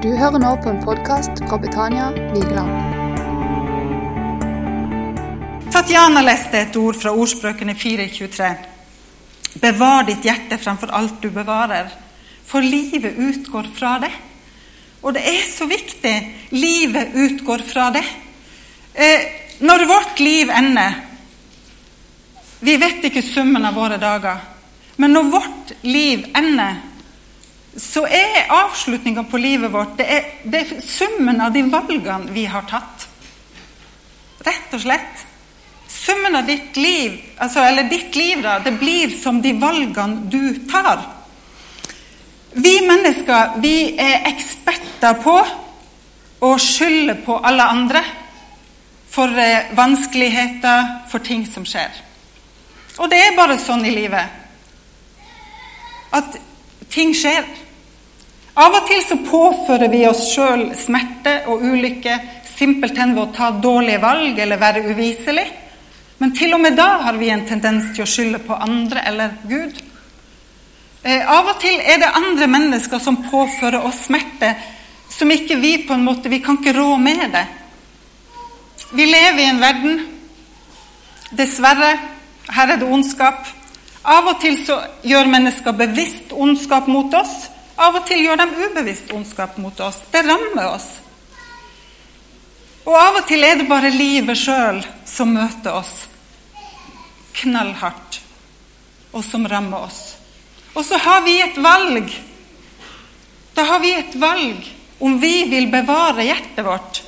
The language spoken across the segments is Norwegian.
Du hører nå på en podkast fra Betania Vigeland. Tatjana leste et ord fra ordspråkene 4.23. Bevar ditt hjerte fremfor alt du bevarer, for livet utgår fra det. Og det er så viktig. Livet utgår fra det. Eh, når vårt liv ender Vi vet ikke summen av våre dager, men når vårt liv ender så er avslutninga på livet vårt det er, det er, summen av de valgene vi har tatt. Rett og slett. Summen av ditt liv, altså, eller ditt liv, da, det blir som de valgene du tar. Vi mennesker vi er eksperter på å skylde på alle andre for eh, vanskeligheter, for ting som skjer. Og det er bare sånn i livet at ting skjer. Av og til så påfører vi oss sjøl smerte og ulykke simpelthen ved å ta dårlige valg eller være uviselig. Men til og med da har vi en tendens til å skylde på andre eller Gud. Eh, av og til er det andre mennesker som påfører oss smerte, som ikke vi på en måte Vi kan ikke rå med det. Vi lever i en verden Dessverre, her er det ondskap. Av og til så gjør mennesker bevisst ondskap mot oss. Av og til gjør de ubevisst ondskap mot oss. Det rammer oss. Og av og til er det bare livet sjøl som møter oss knallhardt, og som rammer oss. Og så har vi et valg. Da har vi et valg om vi vil bevare hjertet vårt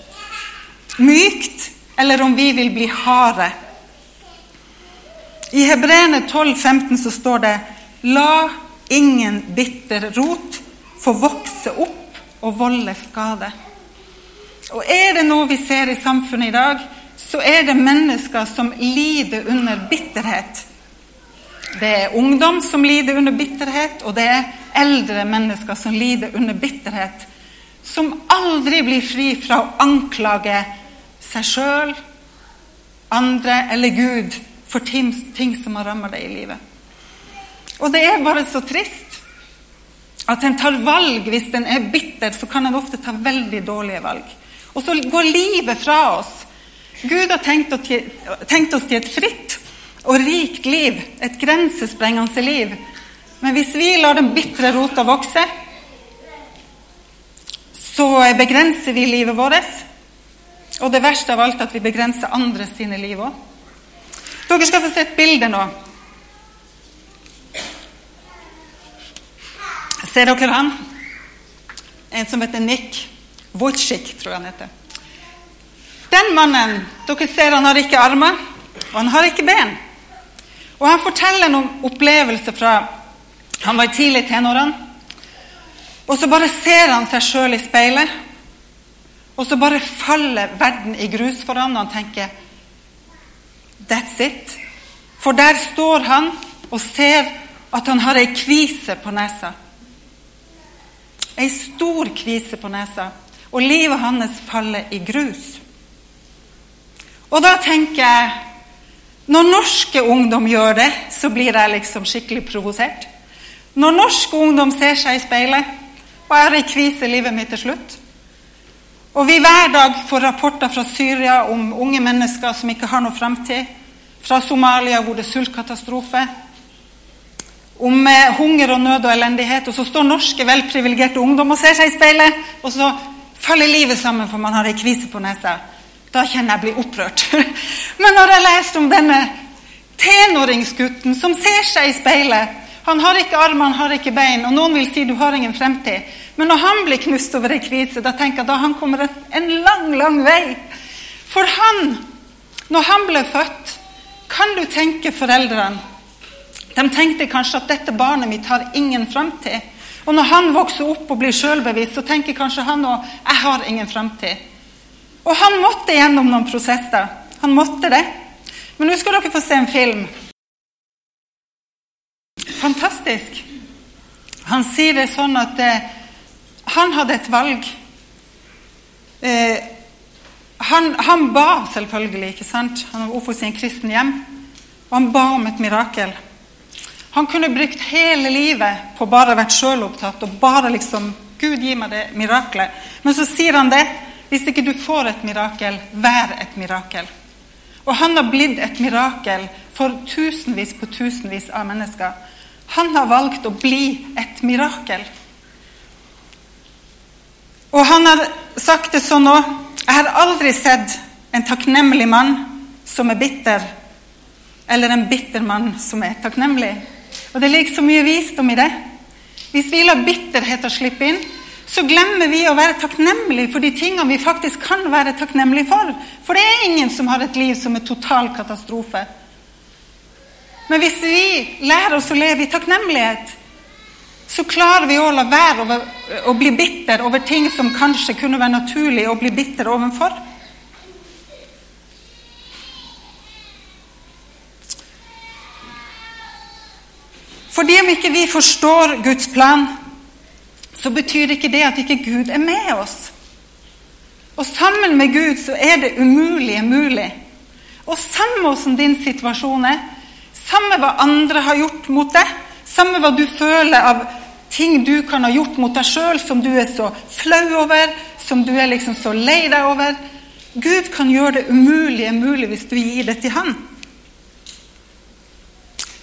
mykt, eller om vi vil bli harde. I Hebreerne 12, 15 så står det La ingen bitter rot få vokse opp og volde skade. Og er det noe vi ser i samfunnet i dag, så er det mennesker som lider under bitterhet. Det er ungdom som lider under bitterhet, og det er eldre mennesker som lider under bitterhet. Som aldri blir fri fra å anklage seg sjøl, andre eller Gud for ting som har ramma deg i livet. Og det er bare så trist at en tar valg hvis en er bitter, så kan en ofte ta veldig dårlige valg. Og så går livet fra oss. Gud har tenkt oss til, et fritt og rikt liv, et grensesprengende liv. Men hvis vi lar den bitre rota vokse, så begrenser vi livet vårt. Og det verste av alt at vi begrenser andre sine liv òg. Dere skal få se et bilde nå. Ser dere han? En som heter Nick Wojcik, tror jeg han heter. Den mannen dere ser han har ikke armer, og han har ikke ben. Og Han forteller noen opplevelser fra han var tidlig tenårene. Og så bare ser han seg sjøl i speilet, og så bare faller verden i grus for han, og han tenker That's it. For der står han og ser at han har ei kvise på nesa. Ei stor kvise på nesa, og livet hans faller i grus. Og da tenker jeg Når norske ungdom gjør det, så blir jeg liksom skikkelig provosert. Når norsk ungdom ser seg i speilet og er ei kvise livet mitt til slutt, og vi hver dag får rapporter fra Syria om unge mennesker som ikke har noe framtid, fra Somalia hvor det er sultkatastrofe, om eh, hunger og nød og elendighet, og så står norske velprivilegerte ungdom og ser seg i speilet, og så faller livet sammen for man har ei kvise på nesa. Da kjenner jeg blir opprørt. Men når jeg leser om denne tenåringsgutten som ser seg i speilet Han har ikke armer, han har ikke bein, og noen vil si du har ingen fremtid. Men når han blir knust over ei kvise, da tenker jeg da han kommer en lang, lang vei. For han, når han ble født, kan du tenke foreldrene de tenkte kanskje at dette barnet mitt har ingen framtid. Og når han vokser opp og blir sjølbevisst, så tenker kanskje han òg jeg har ingen framtid. Og han måtte gjennom noen prosesser. Han måtte det. Men nå skal dere få se en film. Fantastisk. Han sier det sånn at eh, han hadde et valg. Eh, han, han, ba selvfølgelig, ikke sant? Han var oppvokst i en kristen hjem. Og han ba om et mirakel. Han kunne brukt hele livet på bare å vært sjølopptatt og bare liksom Gud, gi meg det miraklet. Men så sier han det. Hvis ikke du får et mirakel, vær et mirakel. Og han har blitt et mirakel for tusenvis på tusenvis av mennesker. Han har valgt å bli et mirakel. Og han har sagt det sånn òg Jeg har aldri sett en takknemlig mann som er bitter, eller en bitter mann som er takknemlig. Og det ligger så mye visdom i det. Hvis vi lar bitterheten slippe inn, så glemmer vi å være takknemlige for de tingene vi faktisk kan være takknemlige for. For det er ingen som har et liv som er total katastrofe. Men hvis vi lærer oss å leve i takknemlighet, så klarer vi å la være å bli bitter over ting som kanskje kunne være naturlig å bli bitter overfor. Fordi om ikke vi forstår Guds plan, så betyr ikke det at ikke Gud er med oss. Og sammen med Gud så er det umulige mulig. Og samme åssen din situasjon er, samme hva andre har gjort mot deg, samme hva du føler av ting du kan ha gjort mot deg sjøl som du er så flau over, som du er liksom så lei deg over Gud kan gjøre det umulige mulig hvis du gir det til Han.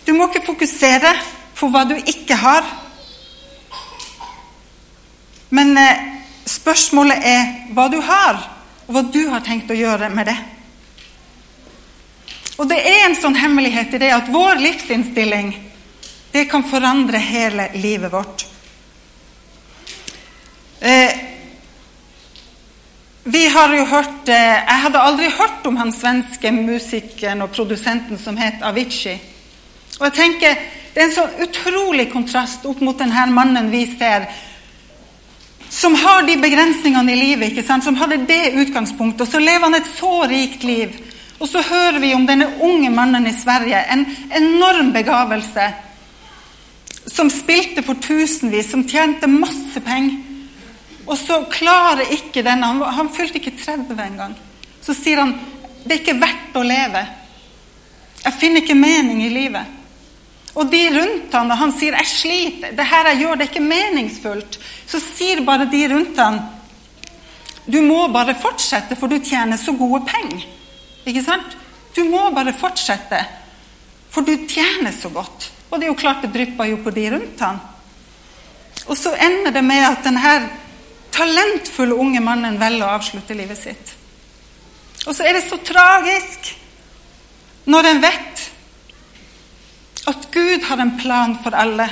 Du må ikke fokusere på hva du ikke har. Men eh, spørsmålet er hva du har, og hva du har tenkt å gjøre med det. Og det er en sånn hemmelighet i det at vår livsinnstilling det kan forandre hele livet vårt. Eh, vi har jo hørt eh, Jeg hadde aldri hørt om han svenske musikeren og produsenten som het Avicii. Og jeg tenker, Det er en så utrolig kontrast opp mot denne mannen vi ser, som har de begrensningene i livet, ikke sant? som hadde det utgangspunktet, og så lever han et så rikt liv. Og så hører vi om denne unge mannen i Sverige, en enorm begavelse, som spilte for tusenvis, som tjente masse penger. Og så klarer ikke denne Han, han fylte ikke 30 engang. Så sier han det er ikke verdt å leve. Jeg finner ikke mening i livet. Og de rundt han, og han sier 'jeg sliter', 'det her jeg gjør, det er ikke meningsfullt', så sier bare de rundt han 'du må bare fortsette, for du tjener så gode penger'. Ikke sant? Du må bare fortsette, for du tjener så godt. Og det er jo klart det drypper jo på de rundt han. Og så ender det med at denne talentfulle unge mannen velger å avslutte livet sitt. Og så er det så tragisk når en vet at Gud har en plan for alle.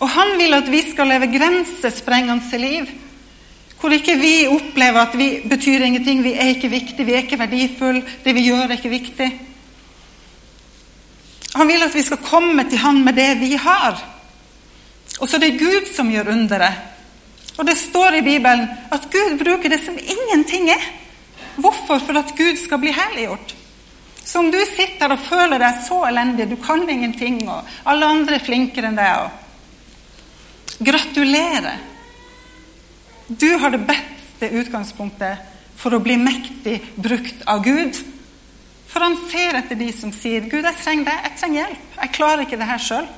Og han vil at vi skal leve grensesprengende liv. Hvor ikke vi opplever at vi betyr ingenting, vi er ikke viktige, vi er ikke verdifulle, det vi gjør, er ikke viktig. Han vil at vi skal komme til han med det vi har. Og så er det Gud som gjør underet. Og det står i Bibelen at Gud bruker det som ingenting er. Hvorfor? For at Gud skal bli herliggjort. Så om du sitter og føler deg så elendig, du kan ingenting, og alle andre er flinkere enn deg og Gratulerer! Du har det beste utgangspunktet for å bli mektig brukt av Gud. For han ser etter de som sier 'Gud, jeg trenger deg. Jeg trenger hjelp. Jeg klarer ikke det her sjøl'.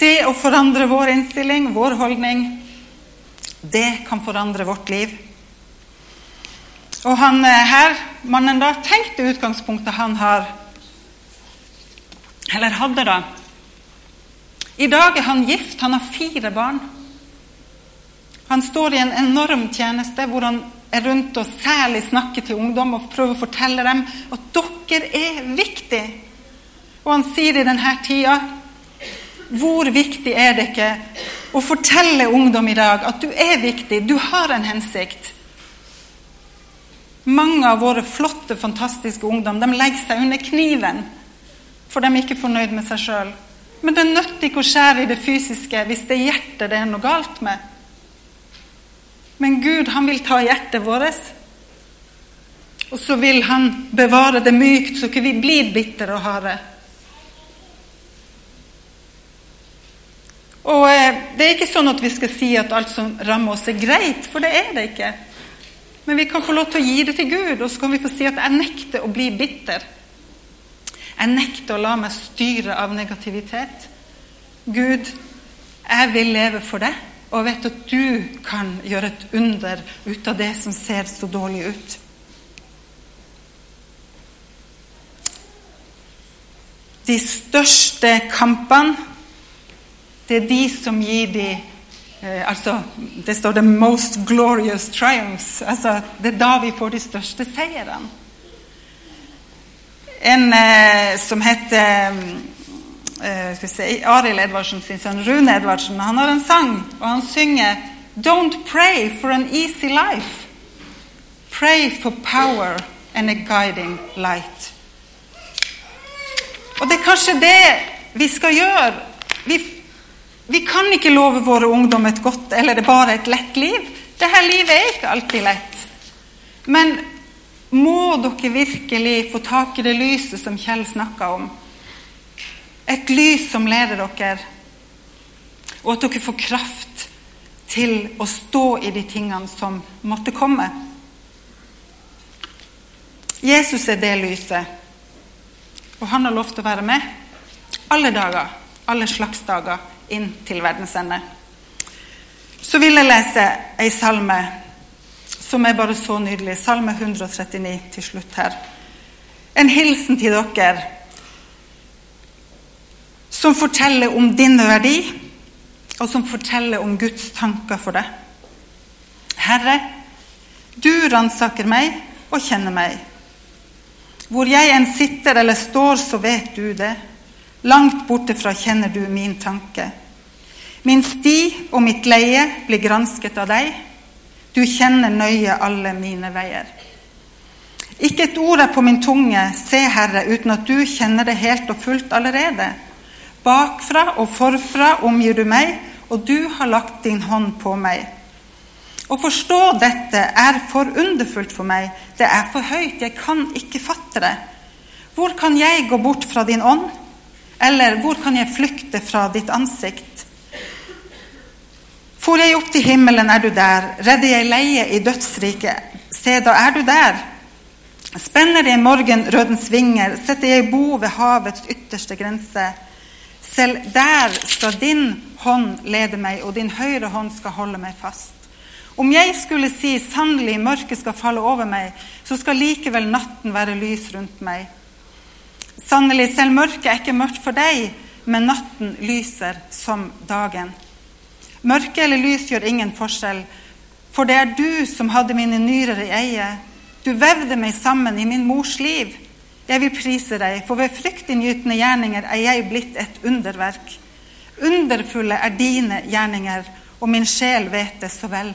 Det å forandre vår innstilling, vår holdning, det kan forandre vårt liv. Og han eh, her, mannen da, tenkte utgangspunktet han har Eller hadde, da. I dag er han gift, han har fire barn. Han står i en enorm tjeneste hvor han er rundt og særlig snakker til ungdom og prøver å fortelle dem at dere er viktige. Og han sier i denne tida hvor viktig er det ikke å fortelle ungdom i dag at du er viktig, du har en hensikt. Mange av våre flotte, fantastiske ungdom de legger seg under kniven for de er ikke fornøyd med seg sjøl. Men det nytter ikke å skjære i det fysiske hvis det er hjertet det er noe galt med. Men Gud han vil ta hjertet vårt, og så vil han bevare det mykt, så ikke vi blir bitre og harde. Og eh, Det er ikke sånn at vi skal si at alt som rammer oss, er greit, for det er det ikke. Men vi kan få lov til å gi det til Gud, og så kan vi få si at jeg nekter å bli bitter. Jeg nekter å la meg styre av negativitet. Gud, jeg vil leve for deg, og vet at du kan gjøre et under ut av det som ser så dårlig ut. De største kampene, det er de som gir de eh, altså, Det står 'the most glorious triumphs'. Altså, det er da vi får de største seirene. En eh, som heter eh, skal vi se, Arild Edvardsen sin sønn Rune Edvardsen, han har en sang, og han synger 'Don't pray for an easy life'. Pray for power and a guiding light. Og det er kanskje det vi skal gjøre. Vi, vi kan ikke love våre ungdom et godt eller det er bare et lett liv. Dette livet er ikke alltid lett. Men må dere virkelig få tak i det lyset som Kjell snakka om? Et lys som leder dere, og at dere får kraft til å stå i de tingene som måtte komme. Jesus er det lyset. Og han har lovt å være med alle dager, alle slags dager, inn til verdens ende. Så vil jeg lese ei salme som er bare så nydelig. Salme 139 til slutt her. En hilsen til dere som forteller om din verdi, og som forteller om Guds tanker for deg. Herre, du ransaker meg og kjenner meg. Hvor jeg enn sitter eller står, så vet du det. Langt bortefra kjenner du min tanke. Min sti og mitt leie blir gransket av deg. Du kjenner nøye alle mine veier. Ikke et ord er på min tunge, se, Herre, uten at du kjenner det helt og fullt allerede. Bakfra og forfra omgir du meg, og du har lagt din hånd på meg. Å forstå dette er for underfullt for meg, det er for høyt, jeg kan ikke fatte det. Hvor kan jeg gå bort fra din ånd? Eller hvor kan jeg flykte fra ditt ansikt? For jeg opp til himmelen, er du der. Redder jeg leie i dødsriket, se, da er du der. Spenner jeg morgenrødens vinger, setter jeg bo ved havets ytterste grense. Selv der skal din hånd lede meg, og din høyre hånd skal holde meg fast. Om jeg skulle si sannelig mørket skal falle over meg, så skal likevel natten være lys rundt meg. Sannelig, selv mørket er ikke mørkt for deg, men natten lyser som dagen. Mørke eller lys gjør ingen forskjell, for det er du som hadde mine nyrer i eie. Du vevde meg sammen i min mors liv. Jeg vil prise deg, for ved fryktinngytende gjerninger er jeg blitt et underverk. Underfulle er dine gjerninger, og min sjel vet det så vel.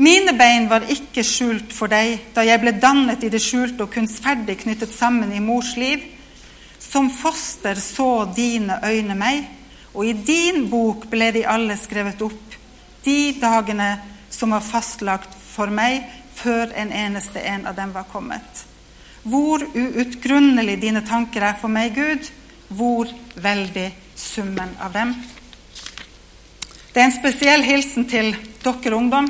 Mine bein var ikke skjult for deg da jeg ble dannet i det skjulte og kunstferdig knyttet sammen i mors liv. Som foster så dine øyne meg, og i din bok ble de alle skrevet opp, de dagene som var fastlagt for meg før en eneste en av dem var kommet. Hvor uutgrunnelig dine tanker er for meg, Gud, hvor veldig summen av dem. Det er en spesiell hilsen til dere ungdom.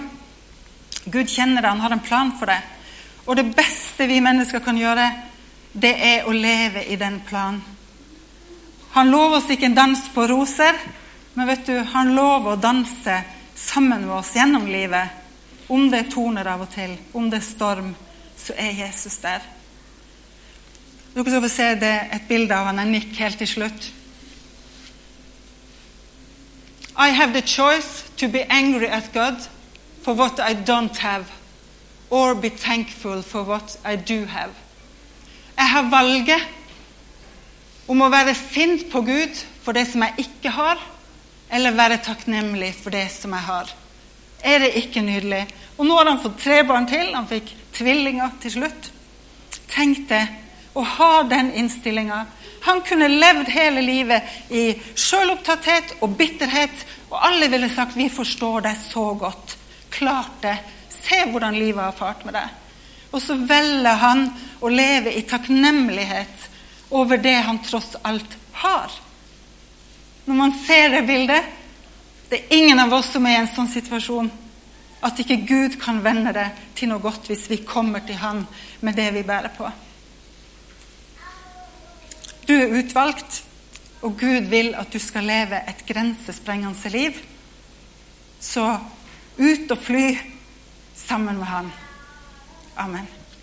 Gud kjenner det, han har en plan for det. Og det beste vi mennesker kan gjøre, det er å leve i den planen. Han lover oss ikke en dans på roser, men vet du, han lover å danse sammen med oss gjennom livet. Om det er torner av og til, om det er storm, så er Jesus der. Dere skal få se det, et bilde av han, en nikk helt til slutt. I have the choice to be angry at God for what I don't have, or be thankful for what I do have. Jeg har valget om å være sint på Gud for det som jeg ikke har, eller være takknemlig for det som jeg har. Er det ikke nydelig? Og nå har han fått tre barn til. Han fikk tvillinger til slutt. Tenk det, å ha den innstillinga. Han kunne levd hele livet i sjølopptatthet og bitterhet, og alle ville sagt 'Vi forstår deg så godt' klart det. Se hvordan livet har fart med deg. Og så velger han å leve i takknemlighet over det han tross alt har. Når man ser det bildet Det er ingen av oss som er i en sånn situasjon at ikke Gud kan vende det til noe godt hvis vi kommer til Han med det vi bærer på. Du er utvalgt. og Gud vil at du skal leve et grensesprengende liv, så ut og fly sammen med Han. Amen.